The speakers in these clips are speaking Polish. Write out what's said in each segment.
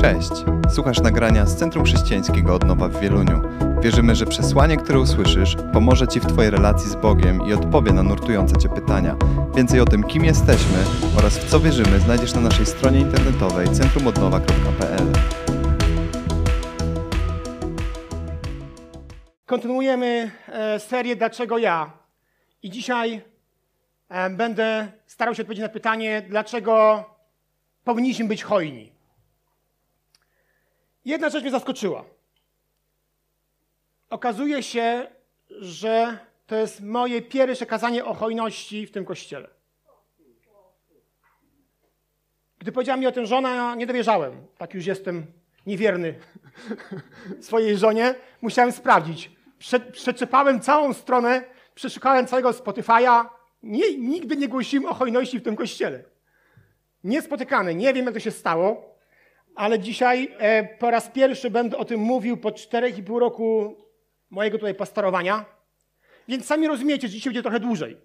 Cześć! Słuchasz nagrania z Centrum Chrześcijańskiego Odnowa w Wieluniu. Wierzymy, że przesłanie, które usłyszysz, pomoże Ci w Twojej relacji z Bogiem i odpowie na nurtujące Cię pytania. Więcej o tym, kim jesteśmy oraz w co wierzymy, znajdziesz na naszej stronie internetowej centrumodnowa.pl. Kontynuujemy e, serię Dlaczego ja? I dzisiaj e, będę starał się odpowiedzieć na pytanie, dlaczego powinniśmy być hojni. Jedna rzecz mnie zaskoczyła. Okazuje się, że to jest moje pierwsze kazanie o hojności w tym kościele. Gdy powiedziała mi o tym żona, nie dowierzałem. Tak już jestem niewierny swojej żonie. Musiałem sprawdzić. Prze przeczepałem całą stronę, przeszukałem całego Spotify'a. Nigdy nie głosiłem o hojności w tym kościele. Niespotykane. Nie wiem, jak to się stało, ale dzisiaj e, po raz pierwszy będę o tym mówił po 4,5 roku mojego tutaj pastorowania. Więc sami rozumiecie, że dzisiaj będzie trochę dłużej.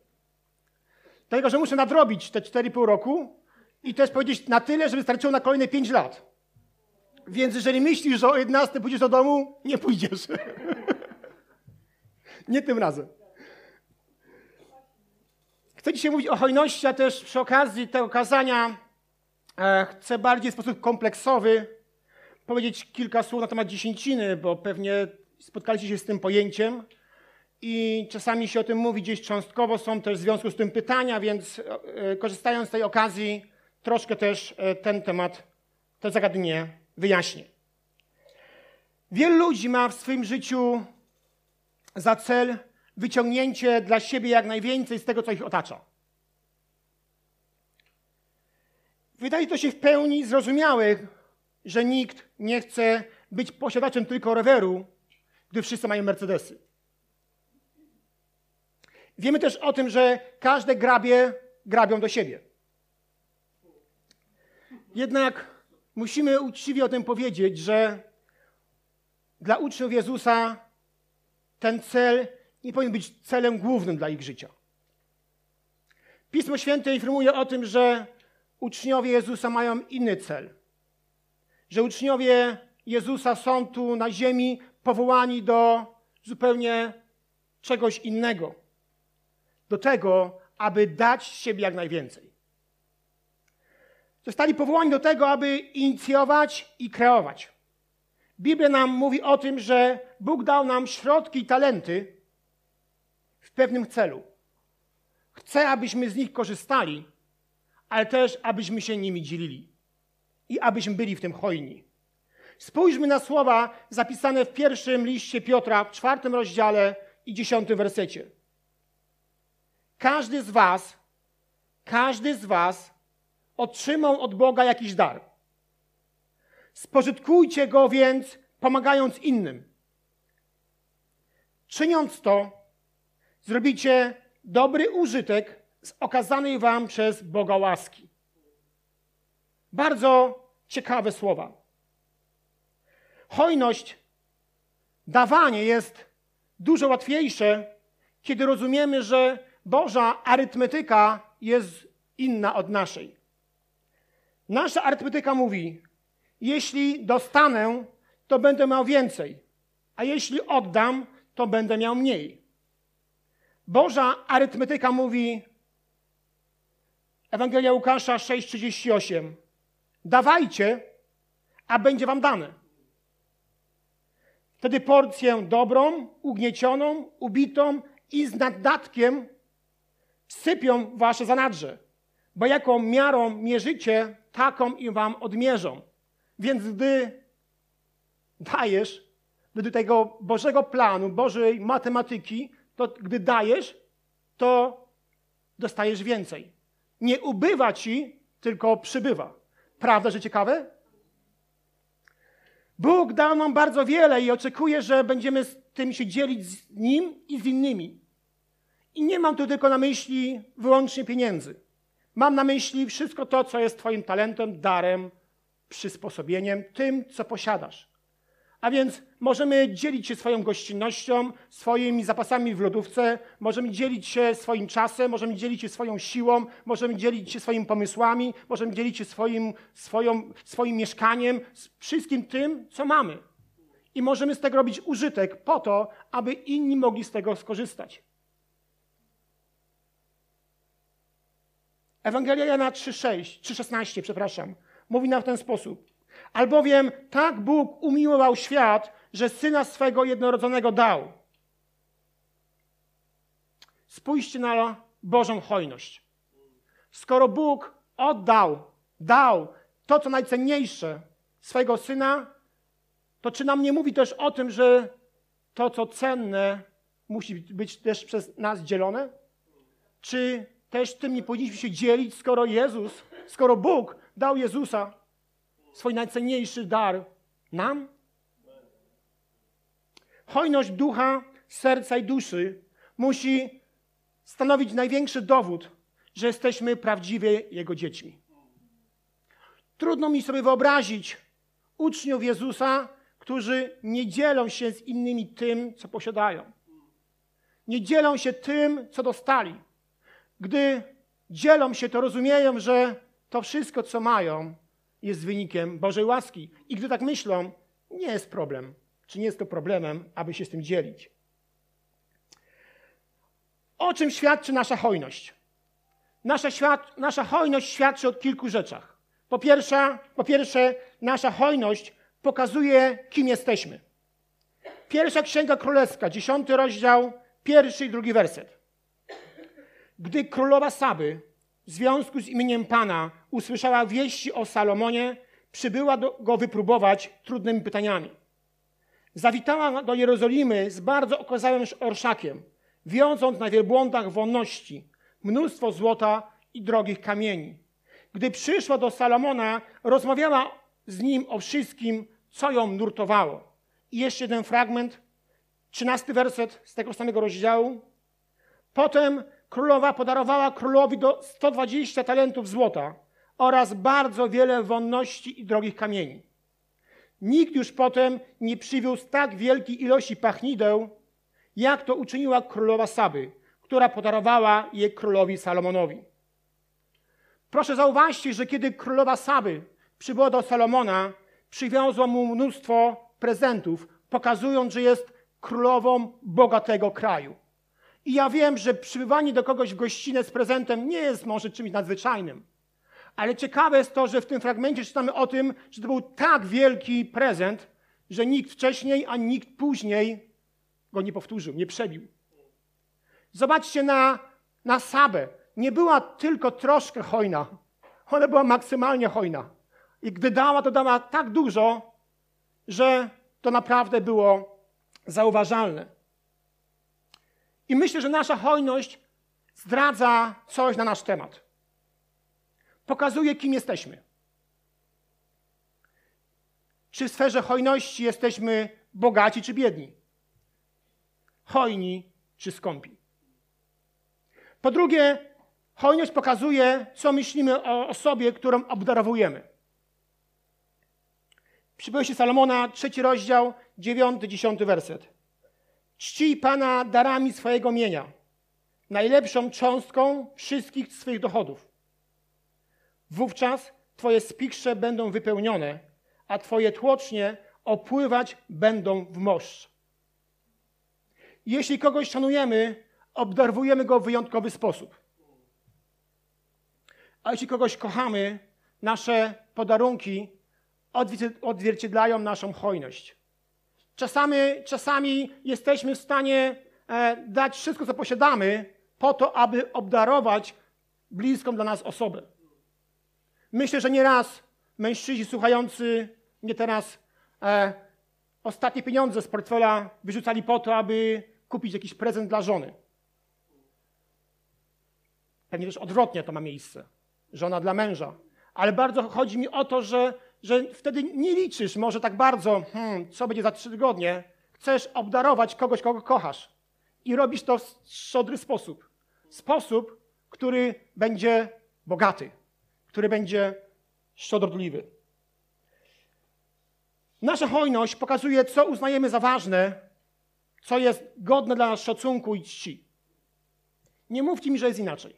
Dlatego, że muszę nadrobić te 4,5 roku i też powiedzieć na tyle, żeby starczyło na kolejne 5 lat. Więc jeżeli myślisz, że o 11 pójdziesz do domu, nie pójdziesz. nie tym razem. Chcę dzisiaj mówić o hojności, a też przy okazji tego kazania chcę bardziej w sposób kompleksowy powiedzieć kilka słów na temat dziesięciny, bo pewnie spotkaliście się z tym pojęciem i czasami się o tym mówi gdzieś cząstkowo, są też w związku z tym pytania, więc e, korzystając z tej okazji troszkę też e, ten temat, to zagadnienie wyjaśnię. Wielu ludzi ma w swoim życiu za cel wyciągnięcie dla siebie jak najwięcej z tego, co ich otacza. Wydaje to się w pełni zrozumiałe, że nikt nie chce być posiadaczem tylko roweru, gdy wszyscy mają Mercedesy. Wiemy też o tym, że każde grabie grabią do siebie. Jednak musimy uczciwie o tym powiedzieć, że dla uczniów Jezusa ten cel nie powinien być celem głównym dla ich życia. Pismo Święte informuje o tym, że uczniowie Jezusa mają inny cel. Że uczniowie Jezusa są tu na ziemi powołani do zupełnie czegoś innego. Do tego, aby dać siebie jak najwięcej. Zostali powołani do tego, aby inicjować i kreować. Biblia nam mówi o tym, że Bóg dał nam środki i talenty w pewnym celu. Chce, abyśmy z nich korzystali, ale też, abyśmy się nimi dzielili i abyśmy byli w tym hojni. Spójrzmy na słowa zapisane w pierwszym liście Piotra, w czwartym rozdziale i dziesiątym wersecie. Każdy z Was, każdy z Was otrzymał od Boga jakiś dar. Spożytkujcie go więc, pomagając innym. Czyniąc to, zrobicie dobry użytek z okazanej Wam przez Boga łaski. Bardzo ciekawe słowa. Hojność, dawanie jest dużo łatwiejsze, kiedy rozumiemy, że Boża arytmetyka jest inna od naszej. Nasza arytmetyka mówi: jeśli dostanę, to będę miał więcej, a jeśli oddam, to będę miał mniej. Boża arytmetyka mówi, Ewangelia Łukasza 6,38: Dawajcie, a będzie wam dane. Wtedy porcję dobrą, ugniecioną, ubitą i z naddatkiem sypią wasze zanadrze, bo jaką miarą mierzycie, taką i wam odmierzą. Więc gdy dajesz, według tego Bożego planu, Bożej matematyki, to gdy dajesz, to dostajesz więcej. Nie ubywa ci, tylko przybywa. Prawda, że ciekawe? Bóg dał nam bardzo wiele i oczekuje, że będziemy z tym się dzielić z Nim i z innymi. I nie mam tu tylko na myśli wyłącznie pieniędzy. Mam na myśli wszystko to, co jest Twoim talentem, darem, przysposobieniem, tym, co posiadasz. A więc możemy dzielić się swoją gościnnością, swoimi zapasami w lodówce, możemy dzielić się swoim czasem, możemy dzielić się swoją siłą, możemy dzielić się swoimi pomysłami, możemy dzielić się swoim, swoją, swoim mieszkaniem, wszystkim tym, co mamy. I możemy z tego robić użytek po to, aby inni mogli z tego skorzystać. Ewangelia Jana 3,6, 3,16, przepraszam, mówi nam w ten sposób. Albowiem tak Bóg umiłował świat, że Syna swego jednorodzonego dał. Spójrzcie na Bożą hojność. Skoro Bóg oddał, dał to, co najcenniejsze, swojego Syna, to czy nam nie mówi też o tym, że to, co cenne, musi być też przez nas dzielone? Czy też tym nie powinniśmy się dzielić, skoro Jezus, skoro Bóg dał Jezusa, swój najcenniejszy dar nam? Hojność ducha, serca i duszy musi stanowić największy dowód, że jesteśmy prawdziwie Jego dziećmi. Trudno mi sobie wyobrazić uczniów Jezusa, którzy nie dzielą się z innymi tym, co posiadają. Nie dzielą się tym, co dostali. Gdy dzielą się, to rozumieją, że to wszystko, co mają, jest wynikiem Bożej łaski. I gdy tak myślą, nie jest problem, czy nie jest to problemem, aby się z tym dzielić. O czym świadczy nasza hojność? Nasza, świat, nasza hojność świadczy o kilku rzeczach. Po pierwsze, po pierwsze, nasza hojność pokazuje, kim jesteśmy. Pierwsza Księga Królewska, dziesiąty rozdział, pierwszy i drugi werset. Gdy królowa Saby w związku z imieniem Pana usłyszała wieści o Salomonie, przybyła do, go wypróbować trudnymi pytaniami. Zawitała do Jerozolimy z bardzo okazałym orszakiem, wiąząc na wielbłądach wonności, mnóstwo złota i drogich kamieni. Gdy przyszła do Salomona, rozmawiała z nim o wszystkim, co ją nurtowało. I jeszcze jeden fragment, trzynasty werset z tego samego rozdziału. Potem królowa podarowała królowi do 120 talentów złota oraz bardzo wiele wonności i drogich kamieni. Nikt już potem nie przywiózł tak wielkiej ilości pachnideł, jak to uczyniła królowa Saby, która podarowała je królowi Salomonowi. Proszę zauważcie, że kiedy królowa Saby przybyła do Salomona, przywiozła mu mnóstwo prezentów, pokazując, że jest królową bogatego kraju. I ja wiem, że przybywanie do kogoś w gościnę z prezentem nie jest może czymś nadzwyczajnym. Ale ciekawe jest to, że w tym fragmencie czytamy o tym, że to był tak wielki prezent, że nikt wcześniej, ani nikt później go nie powtórzył, nie przebił. Zobaczcie na, na Sabę. Nie była tylko troszkę hojna, ona była maksymalnie hojna. I gdy dała, to dała tak dużo, że to naprawdę było zauważalne. I myślę, że nasza hojność zdradza coś na nasz temat. Pokazuje, kim jesteśmy. Czy w sferze hojności jesteśmy bogaci czy biedni? Hojni czy skąpi? Po drugie, hojność pokazuje, co myślimy o osobie, którą obdarowujemy. Przybyłeś Salomona, trzeci rozdział, dziewiąty, dziesiąty werset. Czcij Pana darami swojego mienia, najlepszą cząstką wszystkich swych dochodów. Wówczas Twoje spichrze będą wypełnione, a Twoje tłocznie opływać będą w moszcz. Jeśli kogoś szanujemy, obdarowujemy go w wyjątkowy sposób. A jeśli kogoś kochamy, nasze podarunki odzwierciedlają naszą hojność. Czasami, czasami jesteśmy w stanie e, dać wszystko, co posiadamy, po to, aby obdarować bliską dla nas osobę. Myślę, że nieraz mężczyźni słuchający mnie teraz e, ostatnie pieniądze z portfela wyrzucali po to, aby kupić jakiś prezent dla żony. Pewnie też odwrotnie to ma miejsce. Żona dla męża. Ale bardzo chodzi mi o to, że że wtedy nie liczysz może tak bardzo, hmm, co będzie za trzy tygodnie. Chcesz obdarować kogoś, kogo kochasz. I robisz to w szczodry sposób. Sposób, który będzie bogaty, który będzie szczodrotliwy. Nasza hojność pokazuje, co uznajemy za ważne, co jest godne dla nas szacunku i czci. Nie mówcie mi, że jest inaczej.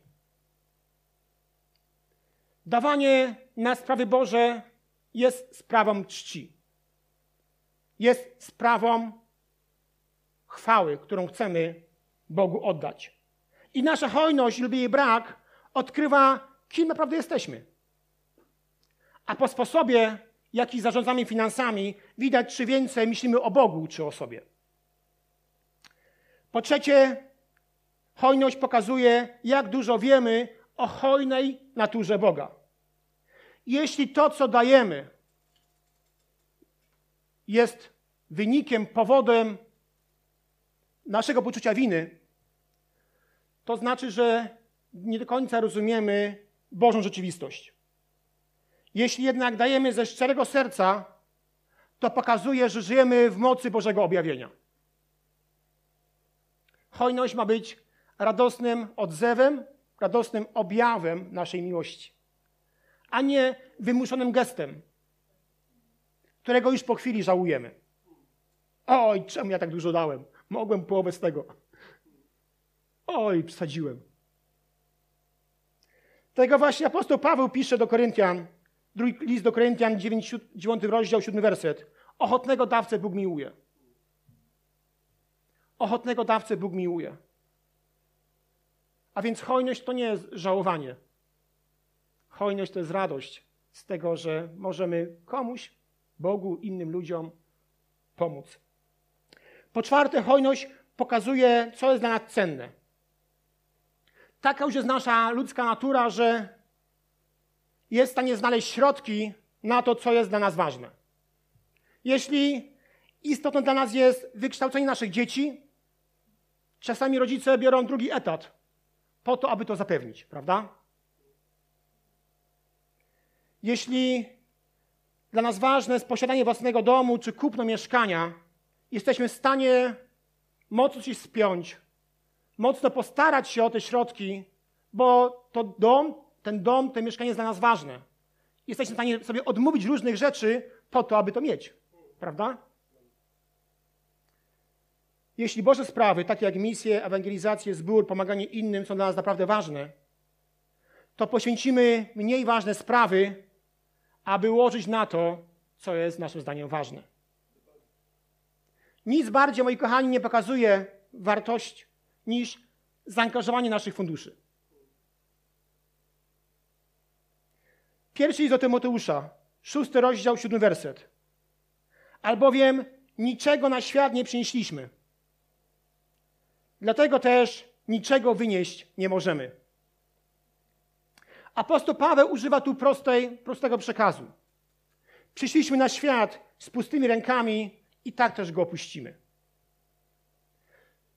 Dawanie na sprawy Boże jest sprawą czci. Jest sprawą chwały, którą chcemy Bogu oddać. I nasza hojność lub jej brak odkrywa, kim naprawdę jesteśmy. A po sposobie, jaki zarządzamy finansami, widać, czy więcej myślimy o Bogu, czy o sobie. Po trzecie, hojność pokazuje, jak dużo wiemy o hojnej naturze Boga. Jeśli to, co dajemy, jest wynikiem, powodem naszego poczucia winy, to znaczy, że nie do końca rozumiemy Bożą rzeczywistość. Jeśli jednak dajemy ze szczerego serca, to pokazuje, że żyjemy w mocy Bożego objawienia. Hojność ma być radosnym odzewem, radosnym objawem naszej miłości, a nie wymuszonym gestem, którego już po chwili żałujemy. Oj, czemu ja tak dużo dałem? Mogłem połowę z tego. Oj, przesadziłem. Tego właśnie apostoł Paweł pisze do Koryntian, drugi list do Koryntian, 9, 9 rozdział, 7 werset. Ochotnego dawcę Bóg miłuje. Ochotnego dawcę Bóg miłuje. A więc hojność to nie jest żałowanie. Hojność to jest radość z tego, że możemy komuś, Bogu, innym ludziom pomóc. Po czwarte, hojność pokazuje, co jest dla nas cenne. Taka już jest nasza ludzka natura, że jest w stanie znaleźć środki na to, co jest dla nas ważne. Jeśli istotne dla nas jest wykształcenie naszych dzieci, czasami rodzice biorą drugi etat po to, aby to zapewnić, prawda? Jeśli dla nas ważne jest posiadanie własnego domu czy kupno mieszkania, jesteśmy w stanie mocno się spiąć, mocno postarać się o te środki, bo to dom, ten dom, to mieszkanie jest dla nas ważne. Jesteśmy w stanie sobie odmówić różnych rzeczy po to, aby to mieć. Prawda? Jeśli Boże sprawy, takie jak misje, ewangelizację, zbór, pomaganie innym są dla nas naprawdę ważne, to poświęcimy mniej ważne sprawy, aby ułożyć na to, co jest naszym zdaniem ważne. Nic bardziej, moi kochani, nie pokazuje wartość niż zaangażowanie naszych funduszy. Pierwszy list do Tymoteusza, szósty rozdział, siódmy werset. Albowiem niczego na świat nie przynieśliśmy. Dlatego też niczego wynieść nie możemy. Apostoł Paweł używa tu prostej, prostego przekazu. Przyszliśmy na świat z pustymi rękami i tak też go opuścimy.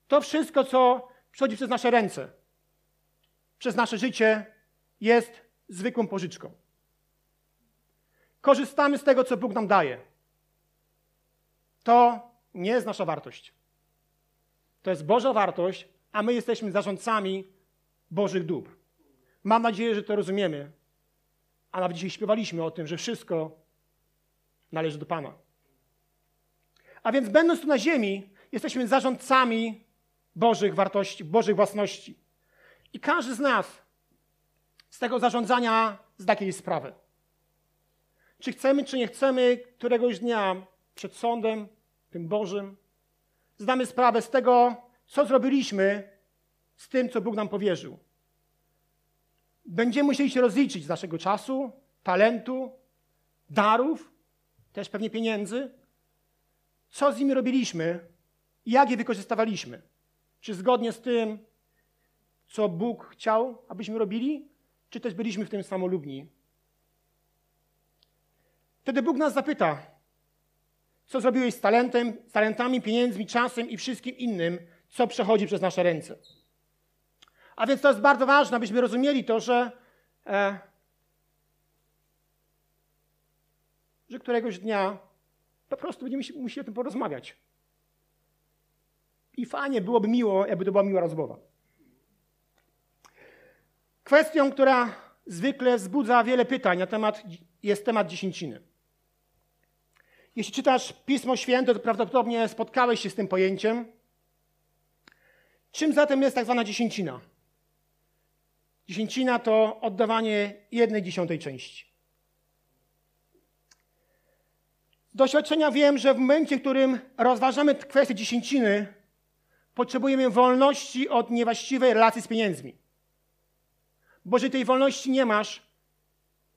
To wszystko, co przychodzi przez nasze ręce, przez nasze życie, jest zwykłą pożyczką. Korzystamy z tego, co Bóg nam daje. To nie jest nasza wartość. To jest Boża wartość, a my jesteśmy zarządcami Bożych dóbr. Mam nadzieję, że to rozumiemy. A nawet dzisiaj śpiewaliśmy o tym, że wszystko należy do Pana. A więc będąc tu na ziemi, jesteśmy zarządcami Bożych wartości, Bożych własności. I każdy z nas z tego zarządzania zda kiedyś sprawę. Czy chcemy, czy nie chcemy, któregoś dnia przed sądem, tym Bożym, zdamy sprawę z tego, co zrobiliśmy z tym, co Bóg nam powierzył. Będziemy musieli się rozliczyć z naszego czasu, talentu, darów, też pewnie pieniędzy, co z nimi robiliśmy i jak je wykorzystywaliśmy. Czy zgodnie z tym, co Bóg chciał, abyśmy robili, czy też byliśmy w tym samolubni. Wtedy Bóg nas zapyta, co zrobiłeś z talentem, talentami, pieniędzmi, czasem i wszystkim innym, co przechodzi przez nasze ręce. A więc to jest bardzo ważne, abyśmy rozumieli to, że, e, że któregoś dnia po prostu będziemy musieli o tym porozmawiać. I fajnie, byłoby miło, jakby to była miła rozmowa. Kwestią, która zwykle wzbudza wiele pytań na temat, jest temat dziesięciny. Jeśli czytasz Pismo Święte, to prawdopodobnie spotkałeś się z tym pojęciem. Czym zatem jest tak zwana dziesięcina? Dziesięcina to oddawanie jednej dziesiątej części. Z doświadczenia wiem, że w momencie, w którym rozważamy kwestię dziesięciny, potrzebujemy wolności od niewłaściwej relacji z pieniędzmi. Bo jeżeli tej wolności nie masz,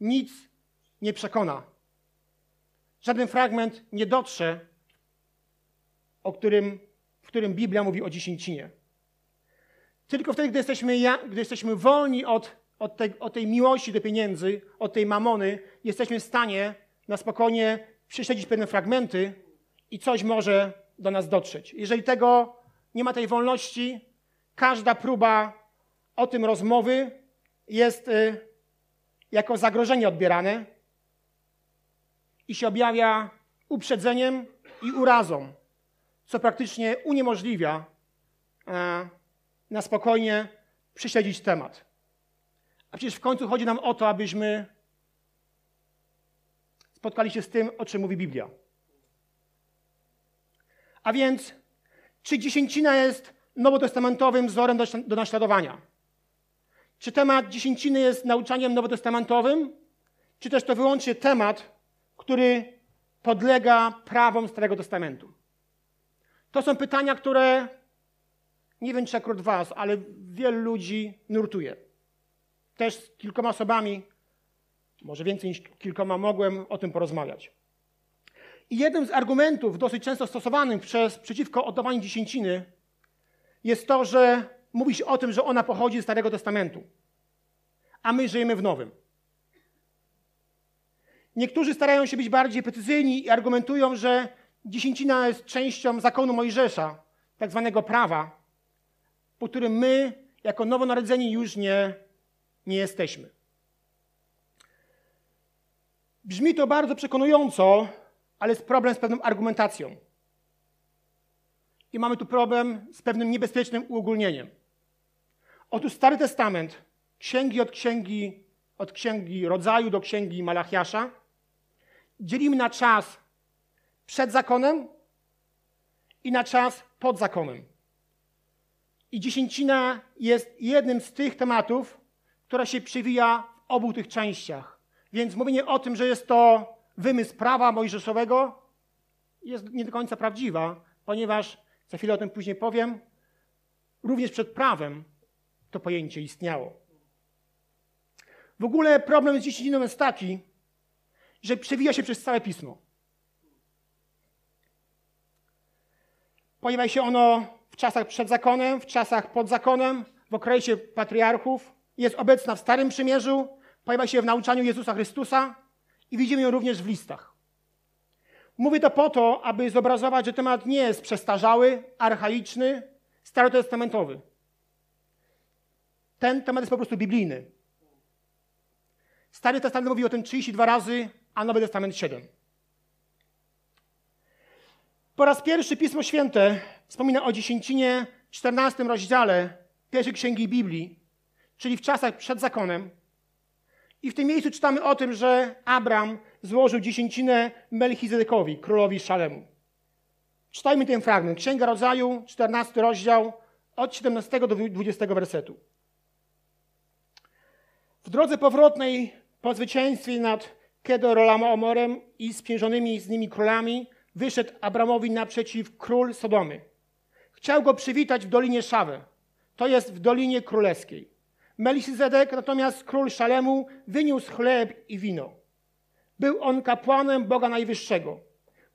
nic nie przekona. Żaden fragment nie dotrze, o którym, w którym Biblia mówi o dziesięcinie. Tylko wtedy, gdy jesteśmy, gdy jesteśmy wolni od, od, tej, od tej miłości do pieniędzy, od tej mamony, jesteśmy w stanie na spokojnie prześledzić pewne fragmenty i coś może do nas dotrzeć. Jeżeli tego nie ma tej wolności, każda próba o tym rozmowy jest y, jako zagrożenie odbierane i się objawia uprzedzeniem i urazą, co praktycznie uniemożliwia e, na spokojnie prześledzić temat. A przecież w końcu chodzi nam o to, abyśmy spotkali się z tym, o czym mówi Biblia. A więc, czy dziesięcina jest nowotestamentowym wzorem do, do naśladowania? Czy temat dziesięciny jest nauczaniem nowotestamentowym, czy też to wyłącznie temat, który podlega prawom Starego Testamentu? To są pytania, które nie wiem czy akurat was, ale wielu ludzi nurtuje. Też z kilkoma osobami, może więcej niż kilkoma, mogłem o tym porozmawiać. I jednym z argumentów dosyć często stosowanych przez, przeciwko oddawaniu dziesięciny jest to, że mówi się o tym, że ona pochodzi z Starego Testamentu, a my żyjemy w Nowym. Niektórzy starają się być bardziej precyzyjni i argumentują, że dziesięcina jest częścią zakonu Mojżesza, tak zwanego prawa, po którym my, jako nowonarodzeni, już nie, nie jesteśmy. Brzmi to bardzo przekonująco, ale jest problem z pewną argumentacją. I mamy tu problem z pewnym niebezpiecznym uogólnieniem. Otóż Stary Testament, księgi od księgi, od księgi rodzaju do księgi Malachiasza, dzielimy na czas przed zakonem i na czas pod zakonem. I dziesięcina jest jednym z tych tematów, która się przewija w obu tych częściach. Więc mówienie o tym, że jest to wymysł prawa mojżeszowego, jest nie do końca prawdziwa, ponieważ, za chwilę o tym później powiem, również przed prawem to pojęcie istniało. W ogóle problem z dziesięciną jest taki, że przewija się przez całe pismo. Pojawia się ono w czasach przed zakonem, w czasach pod zakonem, w okresie patriarchów, jest obecna w Starym Przymierzu, pojawia się w nauczaniu Jezusa Chrystusa i widzimy ją również w listach. Mówię to po to, aby zobrazować, że temat nie jest przestarzały, archaiczny, starotestamentowy. Ten temat jest po prostu biblijny. Stary Testament mówi o tym 32 razy, a Nowy Testament 7. Po raz pierwszy Pismo Święte wspomina o dziesięcinie w 14 rozdziale pierwszej księgi Biblii, czyli w czasach przed zakonem. I w tym miejscu czytamy o tym, że Abram złożył dziesięcinę Melchizedekowi, królowi Szalemu. Czytajmy ten fragment. Księga Rodzaju, 14 rozdział, od 17 do 20 wersetu. W drodze powrotnej po zwycięstwie nad Kedorolaomorem i spiężonymi z nimi królami wyszedł Abramowi naprzeciw król Sodomy. Chciał go przywitać w Dolinie Szawę, to jest w Dolinie Królewskiej. Melchizedek natomiast król Szalemu wyniósł chleb i wino. Był on kapłanem Boga Najwyższego.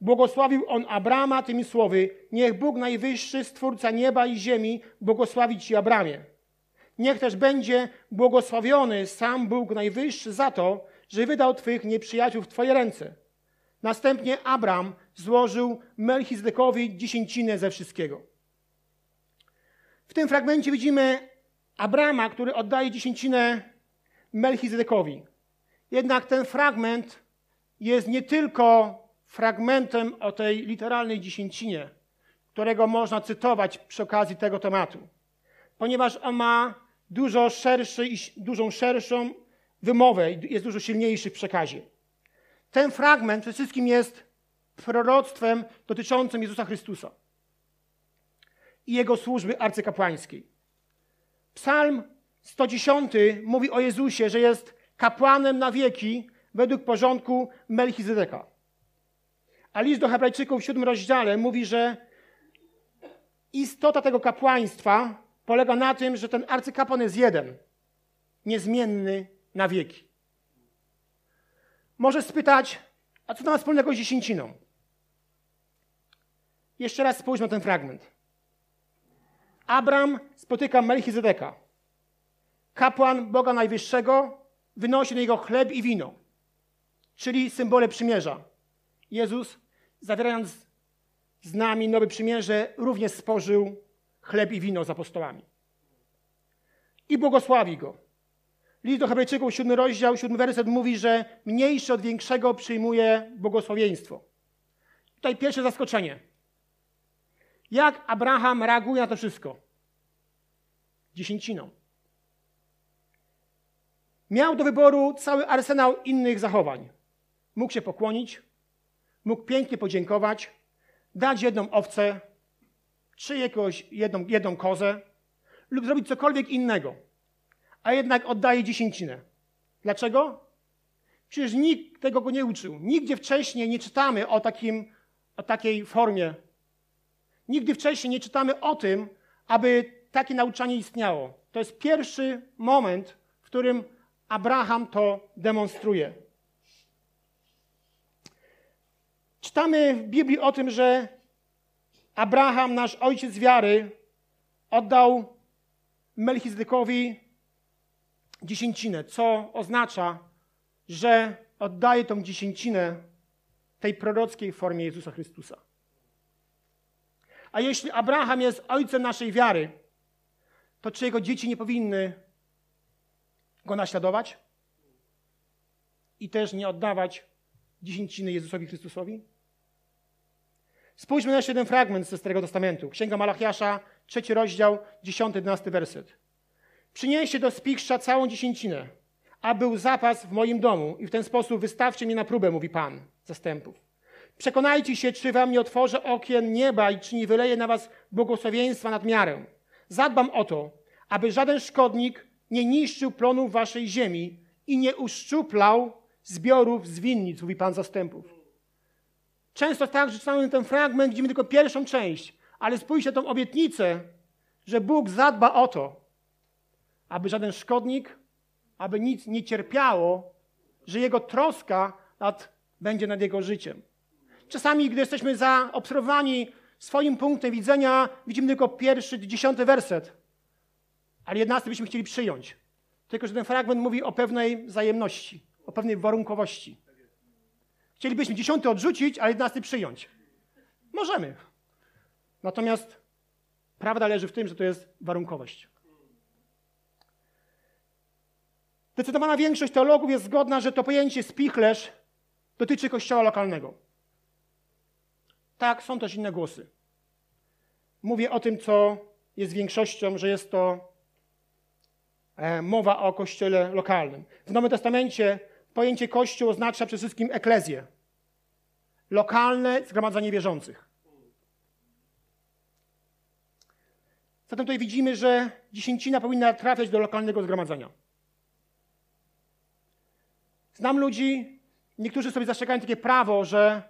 Błogosławił on Abrama tymi słowy: Niech Bóg Najwyższy, stwórca nieba i ziemi, błogosławi ci Abramie. Niech też będzie błogosławiony sam Bóg Najwyższy za to, że wydał Twych nieprzyjaciół w Twoje ręce. Następnie Abram złożył Melchizedekowi dziesięcinę ze wszystkiego. W tym fragmencie widzimy Abrama, który oddaje dziesięcinę Melchizedekowi. Jednak ten fragment jest nie tylko fragmentem o tej literalnej dziesięcinie, którego można cytować przy okazji tego tematu, ponieważ on ma dużo szerszy dużą szerszą wymowę i jest dużo silniejszy w przekazie. Ten fragment przede wszystkim jest proroctwem dotyczącym Jezusa Chrystusa i jego służby arcykapłańskiej. Psalm 110 mówi o Jezusie, że jest kapłanem na wieki według porządku Melchizedeka. A list do Hebrajczyków w siódmym rozdziale mówi, że istota tego kapłaństwa polega na tym, że ten arcykapłan jest jeden, niezmienny na wieki. Może spytać, a co to ma wspólnego z dziesięciną? Jeszcze raz spójrzmy na ten fragment. Abram spotyka Melchizedeka. Kapłan Boga Najwyższego wynosi na niego chleb i wino, czyli symbole przymierza. Jezus, zawierając z nami nowe przymierze, również spożył chleb i wino z apostołami. I błogosławi go. List do Hebrajczyków, siódmy rozdział, siódmy werset mówi, że mniejszy od większego przyjmuje błogosławieństwo. Tutaj pierwsze zaskoczenie. Jak Abraham reaguje na to wszystko? Dziesięciną. Miał do wyboru cały arsenał innych zachowań. Mógł się pokłonić, mógł pięknie podziękować, dać jedną owcę, czy jakąś jedną, jedną kozę, lub zrobić cokolwiek innego. A jednak oddaje dziesięcinę. Dlaczego? Przecież nikt tego go nie uczył. Nigdzie wcześniej nie czytamy o, takim, o takiej formie. Nigdy wcześniej nie czytamy o tym, aby takie nauczanie istniało. To jest pierwszy moment, w którym Abraham to demonstruje. Czytamy w Biblii o tym, że Abraham, nasz ojciec wiary, oddał Melchizedekowi dziesięcinę, co oznacza, że oddaje tą dziesięcinę tej prorockiej formie Jezusa Chrystusa. A jeśli Abraham jest ojcem naszej wiary, to czy jego dzieci nie powinny go naśladować i też nie oddawać dziesięciny Jezusowi Chrystusowi? Spójrzmy na jeszcze jeden fragment ze Starego Testamentu. Księga Malachiasza, trzeci rozdział, dziesiąty, 11 werset. Przynieście do spichrza całą dziesięcinę, a był zapas w moim domu i w ten sposób wystawcie mnie na próbę, mówi Pan zastępów. Przekonajcie się, czy wam nie otworzę okien nieba i czy nie wyleję na was błogosławieństwa nad miarę. Zadbam o to, aby żaden szkodnik nie niszczył plonów waszej ziemi i nie uszczuplał zbiorów z winnic, mówi Pan zastępów. Często tak, że czytamy ten fragment, widzimy tylko pierwszą część, ale spójrzcie tą obietnicę, że Bóg zadba o to, aby żaden szkodnik, aby nic nie cierpiało, że Jego troska nad, będzie nad Jego życiem. Czasami, gdy jesteśmy zaobserwowani swoim punktem widzenia, widzimy tylko pierwszy, dziesiąty werset, ale jedenasty byśmy chcieli przyjąć. Tylko, że ten fragment mówi o pewnej wzajemności, o pewnej warunkowości. Chcielibyśmy dziesiąty odrzucić, a jedenasty przyjąć. Możemy. Natomiast prawda leży w tym, że to jest warunkowość. Zdecydowana większość teologów jest zgodna, że to pojęcie spichlerz dotyczy kościoła lokalnego. Tak, są też inne głosy. Mówię o tym, co jest większością, że jest to e, mowa o kościele lokalnym. W Nowym Testamencie pojęcie kościół oznacza przede wszystkim eklezję. Lokalne zgromadzenie wierzących. Zatem tutaj widzimy, że dziesięcina powinna trafiać do lokalnego zgromadzenia. Znam ludzi, niektórzy sobie zastrzegają takie prawo, że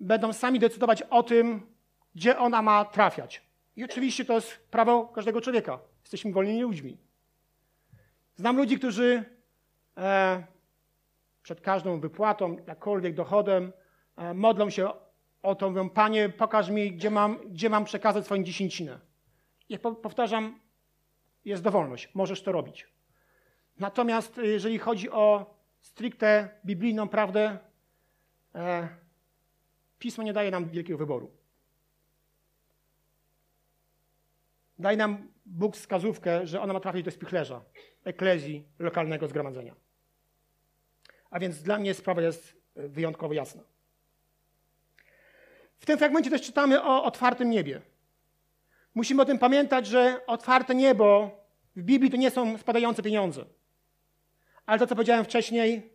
będą sami decydować o tym, gdzie ona ma trafiać. I oczywiście to jest prawo każdego człowieka. Jesteśmy wolnymi ludźmi. Znam ludzi, którzy e, przed każdą wypłatą, jakkolwiek dochodem, e, modlą się o to, mówią, Panie, pokaż mi, gdzie mam, gdzie mam przekazać swoją dziesięcinę. I powtarzam, jest dowolność, możesz to robić. Natomiast jeżeli chodzi o stricte biblijną prawdę, e, Pismo nie daje nam wielkiego wyboru. Daje nam Bóg wskazówkę, że ona ma trafić do spichlerza, eklezji, lokalnego zgromadzenia. A więc dla mnie sprawa jest wyjątkowo jasna. W tym fragmencie też czytamy o otwartym niebie. Musimy o tym pamiętać, że otwarte niebo w Biblii to nie są spadające pieniądze. Ale to, co powiedziałem wcześniej,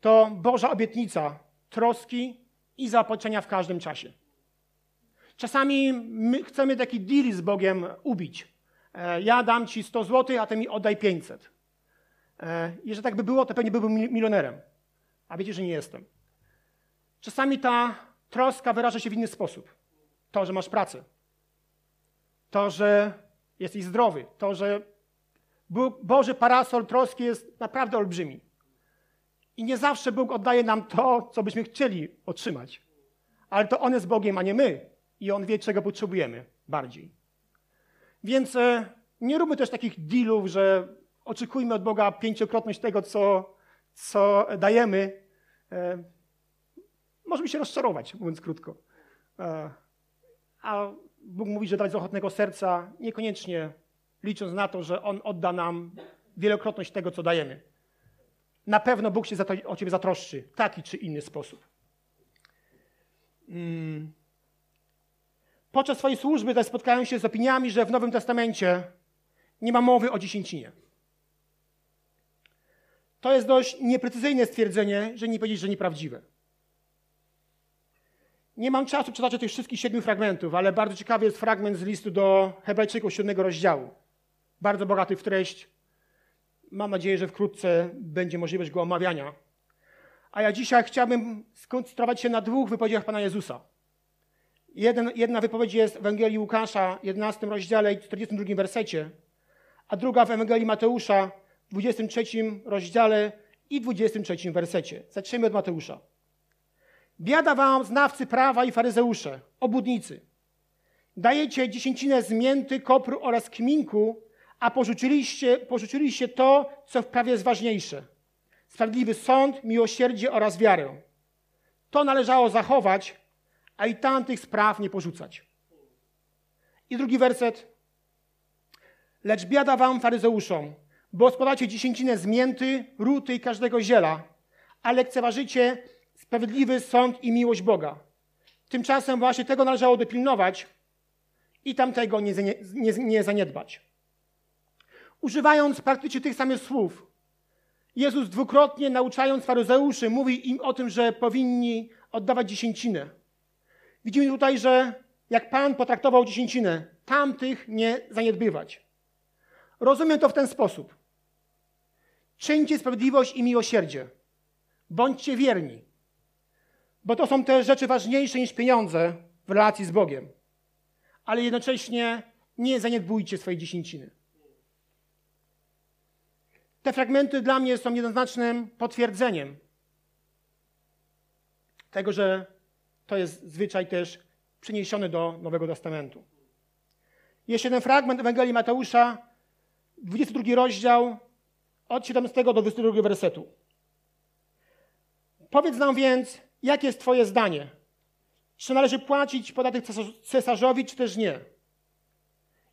to Boża obietnica troski i zaopatrzenia w każdym czasie. Czasami my chcemy taki deal z Bogiem ubić. E, ja dam ci 100 zł, a ty mi oddaj 500. E, jeżeli tak by było, to pewnie byłbym milionerem. A wiecie, że nie jestem. Czasami ta troska wyraża się w inny sposób. To, że masz pracę. To, że jesteś zdrowy. To, że Boży parasol troski jest naprawdę olbrzymi. I nie zawsze Bóg oddaje nam to, co byśmy chcieli otrzymać. Ale to On jest Bogiem, a nie my. I On wie, czego potrzebujemy bardziej. Więc e, nie róbmy też takich dealów, że oczekujmy od Boga pięciokrotność tego, co, co dajemy. E, możemy się rozczarować, mówiąc krótko. E, a Bóg mówi, że dać z ochotnego serca, niekoniecznie licząc na to, że On odda nam wielokrotność tego, co dajemy. Na pewno Bóg się to, o ciebie zatroszczy, w taki czy inny sposób. Hmm. Podczas swojej służby też spotkałem się z opiniami, że w Nowym Testamencie nie ma mowy o dziesięcinie. To jest dość nieprecyzyjne stwierdzenie, że nie powiedzieć, że nieprawdziwe. Nie mam czasu czytać tych wszystkich siedmiu fragmentów, ale bardzo ciekawy jest fragment z listu do Hebrajczyków siódmego rozdziału. Bardzo bogaty w treść. Mam nadzieję, że wkrótce będzie możliwość go omawiania. A ja dzisiaj chciałbym skoncentrować się na dwóch wypowiedziach Pana Jezusa. Jeden, jedna wypowiedź jest w Ewangelii Łukasza, 11 rozdziale i 42 wersecie, a druga w Ewangelii Mateusza, 23 rozdziale i 23 wersecie. Zaczniemy od Mateusza. Biada wam znawcy prawa i faryzeusze, obudnicy. Dajecie dziesięcinę z mięty, kopru oraz kminku, a porzuciliście, porzuciliście to, co w prawie jest ważniejsze. Sprawiedliwy sąd, miłosierdzie oraz wiarę. To należało zachować, a i tamtych spraw nie porzucać. I drugi werset. Lecz biada wam, faryzeuszom, bo składacie dziesięcinę z mięty, ruty i każdego ziela, a lekceważycie sprawiedliwy sąd i miłość Boga. Tymczasem właśnie tego należało dopilnować i tamtego nie, nie, nie zaniedbać. Używając praktycznie tych samych słów, Jezus dwukrotnie nauczając faryzeuszy, mówi im o tym, że powinni oddawać dziesięcinę. Widzimy tutaj, że jak Pan potraktował dziesięcinę, tamtych nie zaniedbywać. Rozumiem to w ten sposób. Czyńcie sprawiedliwość i miłosierdzie. Bądźcie wierni. Bo to są te rzeczy ważniejsze niż pieniądze w relacji z Bogiem. Ale jednocześnie nie zaniedbujcie swojej dziesięciny. Te fragmenty dla mnie są jednoznacznym potwierdzeniem tego, że to jest zwyczaj też przeniesiony do Nowego Testamentu. Jeszcze jeden fragment Ewangelii Mateusza, 22 rozdział, od 17 do 22 wersetu. Powiedz nam więc, jakie jest Twoje zdanie? Czy należy płacić podatek cesarzowi, czy też nie?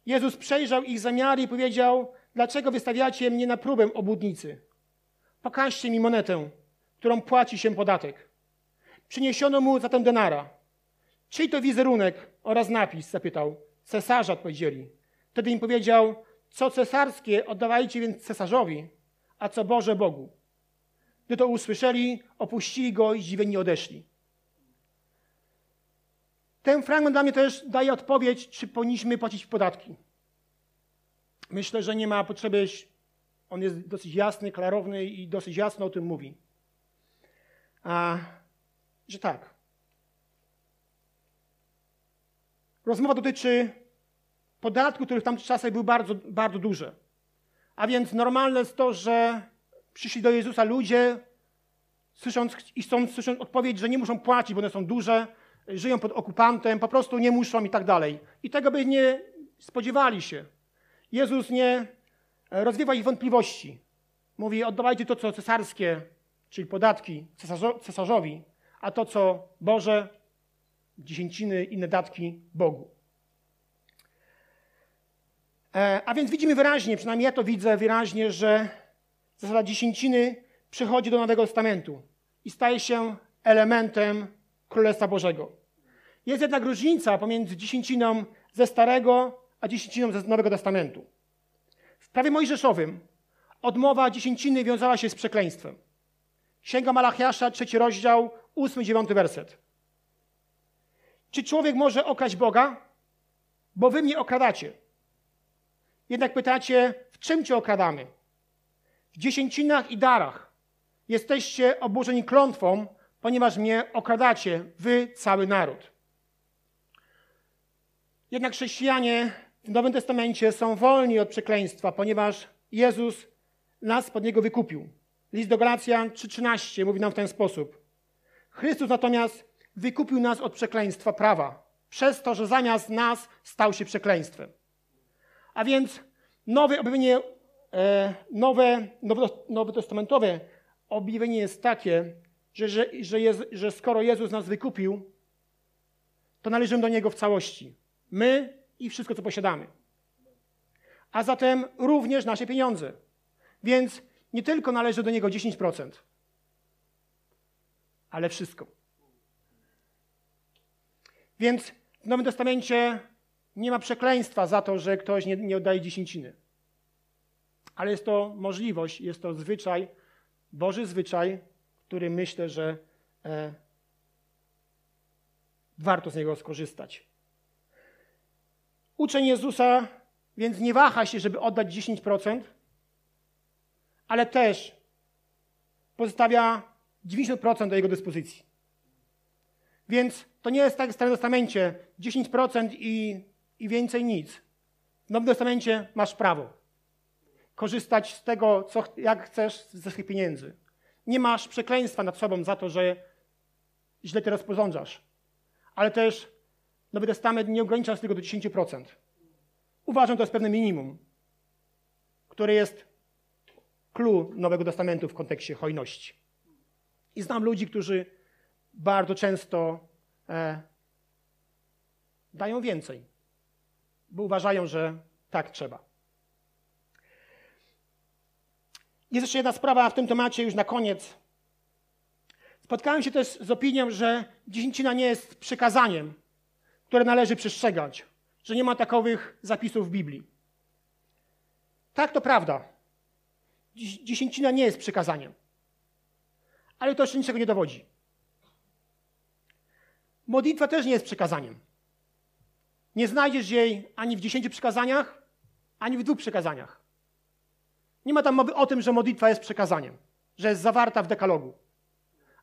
Jezus przejrzał ich zamiary i powiedział: Dlaczego wystawiacie mnie na próbę, obłudnicy? Pokażcie mi monetę, którą płaci się podatek. Przyniesiono mu zatem denara. Czyj to wizerunek oraz napis? zapytał. Cesarza odpowiedzieli. Wtedy im powiedział: Co cesarskie oddawajcie więc cesarzowi, a co Boże Bogu. Gdy to usłyszeli, opuścili go i zdziwieni odeszli. Ten fragment dla mnie też daje odpowiedź, czy powinniśmy płacić podatki. Myślę, że nie ma potrzeby, on jest dosyć jasny, klarowny i dosyć jasno o tym mówi. A, że tak. Rozmowa dotyczy podatku, który w tamtych czasach był bardzo, bardzo duży. A więc normalne jest to, że przyszli do Jezusa ludzie, słysząc i chcąc słysząc odpowiedź, że nie muszą płacić, bo one są duże, żyją pod okupantem, po prostu nie muszą i tak dalej. I tego by nie spodziewali się. Jezus nie rozwiewa ich wątpliwości. Mówi, oddawajcie to, co cesarskie, czyli podatki cesarzowi, a to, co Boże, dziesięciny, inne datki Bogu. E, a więc widzimy wyraźnie, przynajmniej ja to widzę wyraźnie, że zasada dziesięciny przychodzi do Nowego Testamentu i staje się elementem Królestwa Bożego. Jest jednak różnica pomiędzy dziesięciną ze Starego a dziesięciną z Nowego Testamentu. W prawie mojżeszowym odmowa dziesięciny wiązała się z przekleństwem. Księga Malachiasza, trzeci rozdział, ósmy, dziewiąty werset. Czy człowiek może okraść Boga? Bo wy mnie okradacie. Jednak pytacie, w czym cię okradamy? W dziesięcinach i darach. Jesteście oburzeni klątwą, ponieważ mnie okradacie, wy, cały naród. Jednak chrześcijanie w Nowym Testamencie są wolni od przekleństwa, ponieważ Jezus nas pod niego wykupił. List do Galacjan 3,13 mówi nam w ten sposób. Chrystus natomiast wykupił nas od przekleństwa prawa, przez to, że zamiast nas stał się przekleństwem. A więc nowe objawienie, e, nowe, nowotestamentowe objawienie jest takie, że, że, że, jest, że skoro Jezus nas wykupił, to należymy do Niego w całości. My i wszystko, co posiadamy. A zatem również nasze pieniądze. Więc nie tylko należy do Niego 10%, ale wszystko. Więc w Nowym Testamencie nie ma przekleństwa za to, że ktoś nie, nie oddaje dziesięciny. Ale jest to możliwość, jest to zwyczaj, Boży zwyczaj, który myślę, że e, warto z niego skorzystać. Uczeń Jezusa więc nie waha się, żeby oddać 10%, ale też pozostawia 90% do jego dyspozycji. Więc to nie jest tak w Starym Testamencie 10% i, i więcej nic. W Nowym Testamencie masz prawo korzystać z tego, co, jak chcesz ze swoich pieniędzy. Nie masz przekleństwa nad sobą za to, że źle te rozporządzasz. Ale też Nowy Testament nie ogranicza tego do 10%. Uważam, to jest pewne minimum, które jest clue Nowego Testamentu w kontekście hojności. I znam ludzi, którzy bardzo często e, dają więcej, bo uważają, że tak trzeba. Jest jeszcze jedna sprawa w tym temacie, już na koniec. Spotkałem się też z opinią, że dziesięcina nie jest przykazaniem, które należy przestrzegać, że nie ma takowych zapisów w Biblii. Tak, to prawda. Dziesięcina nie jest przykazaniem. Ale to jeszcze niczego nie dowodzi. Modlitwa też nie jest przykazaniem. Nie znajdziesz jej ani w dziesięciu przykazaniach, ani w dwóch przykazaniach. Nie ma tam mowy o tym, że modlitwa jest przekazaniem, że jest zawarta w dekalogu.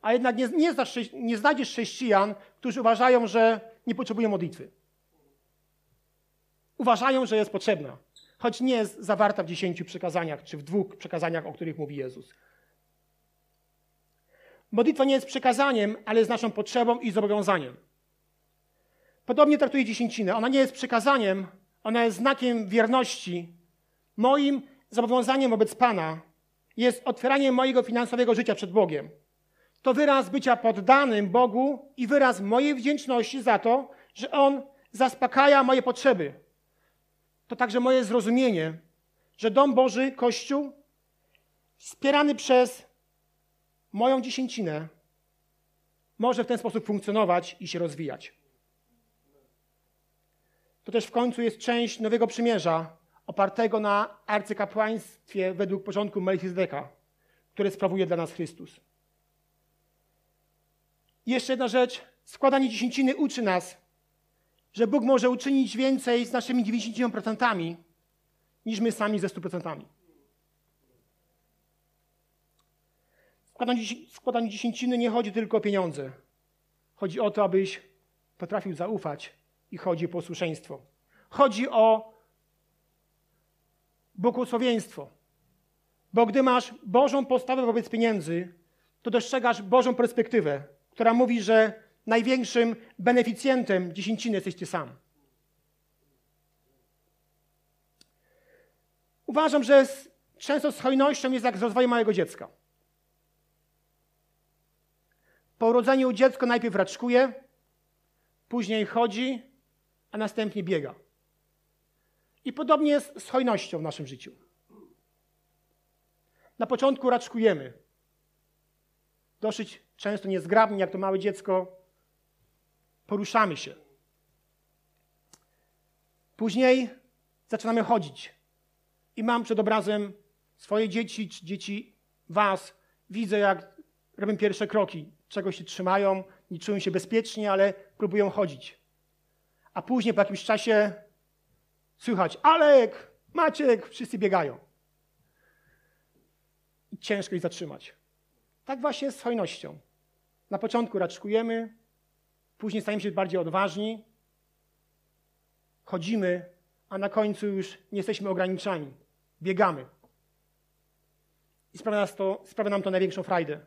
A jednak nie, nie, nie znajdziesz chrześcijan, którzy uważają, że nie potrzebują modlitwy. Uważają, że jest potrzebna, choć nie jest zawarta w dziesięciu przekazaniach, czy w dwóch przekazaniach, o których mówi Jezus. Modlitwa nie jest przekazaniem, ale jest naszą potrzebą i zobowiązaniem. Podobnie traktuje dziesięcinę. Ona nie jest przekazaniem, ona jest znakiem wierności moim zobowiązaniem wobec Pana jest otwieranie mojego finansowego życia przed Bogiem. To wyraz bycia poddanym Bogu i wyraz mojej wdzięczności za to, że On zaspokaja moje potrzeby. To także moje zrozumienie, że Dom Boży, Kościół, wspierany przez moją dziesięcinę, może w ten sposób funkcjonować i się rozwijać. To też w końcu jest część Nowego Przymierza, opartego na arcykapłaństwie według porządku Melchizedeka, które sprawuje dla nas Chrystus. I jeszcze jedna rzecz. Składanie dziesięciny uczy nas, że Bóg może uczynić więcej z naszymi 90% niż my sami ze 100%. Składanie, składanie dziesięciny nie chodzi tylko o pieniądze. Chodzi o to, abyś potrafił zaufać i chodzi o posłuszeństwo. Chodzi o błogosławieństwo. Bo gdy masz Bożą postawę wobec pieniędzy, to dostrzegasz Bożą perspektywę, która mówi, że największym beneficjentem dziesięciny jesteś ty sam. Uważam, że często z hojnością jest jak z rozwojem małego dziecka. Po urodzeniu dziecko najpierw raczkuje, później chodzi, a następnie biega. I podobnie jest z hojnością w naszym życiu. Na początku raczkujemy. Dosyć często niezgrabnie, jak to małe dziecko, poruszamy się. Później zaczynamy chodzić. I mam przed obrazem swoje dzieci, dzieci Was. Widzę, jak robią pierwsze kroki. Czego się trzymają, nie czują się bezpiecznie, ale próbują chodzić. A później po jakimś czasie słychać Alek, Maciek, wszyscy biegają. I ciężko ich zatrzymać. Tak właśnie jest z hojnością. Na początku raczkujemy, później stajemy się bardziej odważni, chodzimy, a na końcu już nie jesteśmy ograniczani. Biegamy. I sprawia, nas to, sprawia nam to największą frajdę.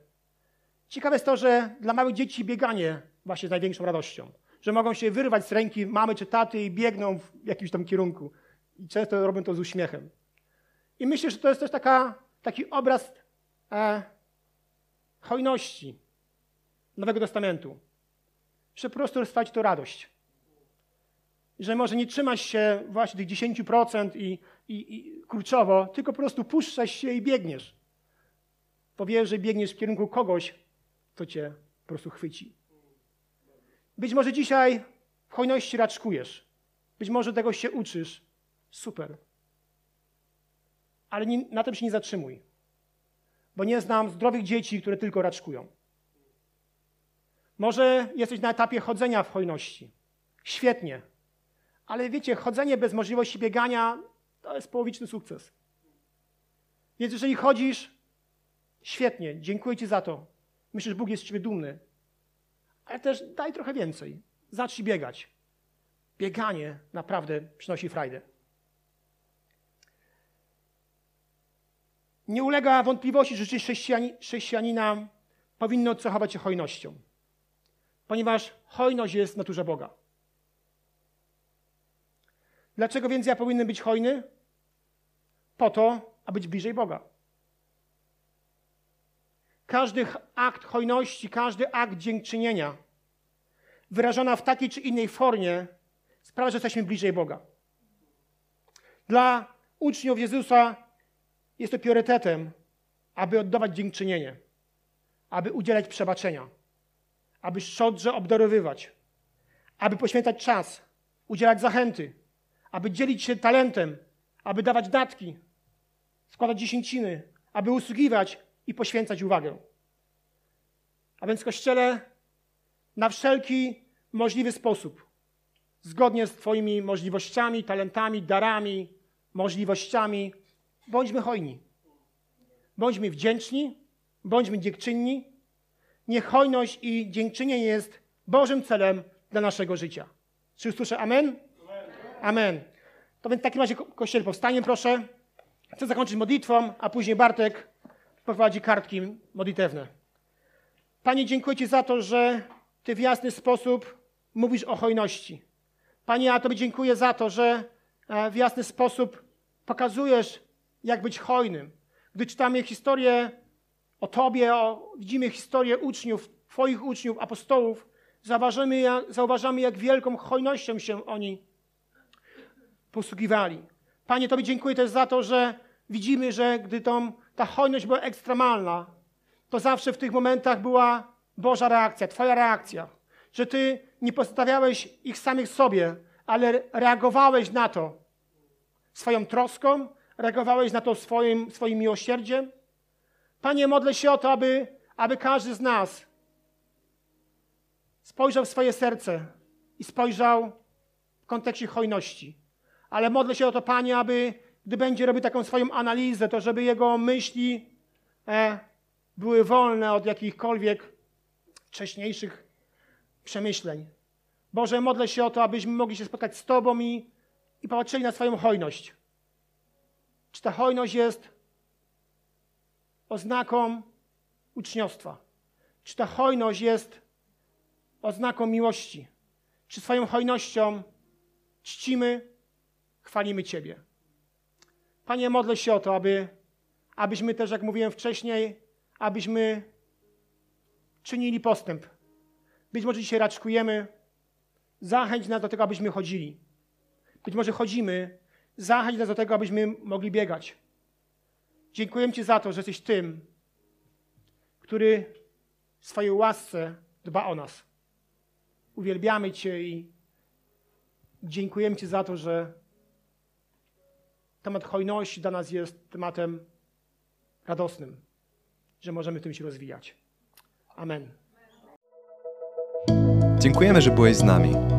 Ciekawe jest to, że dla małych dzieci bieganie właśnie jest największą radością. Że mogą się wyrwać z ręki mamy czy taty i biegną w jakimś tam kierunku. I często robią to z uśmiechem. I myślę, że to jest też taka, taki obraz e, hojności Nowego Testamentu. Że po prostu to radość. Że może nie trzymasz się właśnie tych 10% i, i, i kurczowo, tylko po prostu puszczasz się i biegniesz. Bo wiesz, że biegniesz w kierunku kogoś, kto cię po prostu chwyci. Być może dzisiaj w hojności raczkujesz. Być może tego się uczysz. Super. Ale nie, na tym się nie zatrzymuj. Bo nie znam zdrowych dzieci, które tylko raczkują. Może jesteś na etapie chodzenia w hojności. Świetnie. Ale wiecie, chodzenie bez możliwości biegania to jest połowiczny sukces. Więc jeżeli chodzisz, świetnie, dziękuję Ci za to. Myślę, że Bóg jest z Ciebie dumny. Ale też daj trochę więcej. Zacznij biegać. Bieganie naprawdę przynosi frajdę. Nie ulega wątpliwości, że życie chrześcijanina powinno cechować się hojnością. Ponieważ hojność jest w naturze Boga. Dlaczego więc ja powinien być hojny? Po to, aby być bliżej Boga. Każdy akt hojności, każdy akt dziękczynienia, wyrażona w takiej czy innej formie, sprawia, że jesteśmy bliżej Boga. Dla uczniów Jezusa jest to priorytetem, aby oddawać dziękczynienie, aby udzielać przebaczenia, aby szczodrze obdarowywać, aby poświęcać czas, udzielać zachęty, aby dzielić się talentem, aby dawać datki, składać dziesięciny, aby usługiwać i poświęcać uwagę. A więc Kościele na wszelki możliwy sposób, zgodnie z Twoimi możliwościami, talentami, darami, możliwościami, bądźmy hojni. Bądźmy wdzięczni, bądźmy dziękczynni. Niech hojność i dziękczynienie jest Bożym celem dla naszego życia. Czy usłyszę amen? Amen. To więc w takim razie Kościele powstanie, proszę. Chcę zakończyć modlitwą, a później Bartek poprowadzi kartki modlitewne. Panie, dziękuję Ci za to, że Ty w jasny sposób mówisz o hojności. Panie, ja Tobie dziękuję za to, że e, w jasny sposób pokazujesz, jak być hojnym. Gdy czytamy historię o Tobie, o, widzimy historię uczniów, Twoich uczniów, apostołów, zauważamy, zauważamy, jak wielką hojnością się oni posługiwali. Panie, Tobie dziękuję też za to, że widzimy, że gdy tą, ta hojność była ekstremalna, to zawsze w tych momentach była Boża reakcja, Twoja reakcja. Że Ty nie postawiałeś ich samych sobie, ale reagowałeś na to swoją troską, reagowałeś na to swoim, swoim miłosierdziem. Panie, modlę się o to, aby, aby każdy z nas spojrzał w swoje serce i spojrzał w kontekście hojności. Ale modlę się o to, Panie, aby gdy będzie robił taką swoją analizę, to żeby jego myśli e, były wolne od jakichkolwiek wcześniejszych przemyśleń. Boże, modlę się o to, abyśmy mogli się spotkać z Tobą i, i popatrzyli na swoją hojność. Czy ta hojność jest oznaką uczniostwa? Czy ta hojność jest oznaką miłości? Czy swoją hojnością czcimy, chwalimy Ciebie? Panie, modlę się o to, aby, abyśmy też, jak mówiłem wcześniej, abyśmy czynili postęp. Być może dzisiaj raczkujemy, zachęć nas do tego, abyśmy chodzili. Być może chodzimy, zachęć nas do tego, abyśmy mogli biegać. Dziękuję Ci za to, że jesteś tym, który w swojej łasce dba o nas. Uwielbiamy Cię i dziękujemy Ci za to, że temat hojności dla nas jest tematem radosnym że możemy w tym się rozwijać. Amen. Dziękujemy, że byłeś z nami.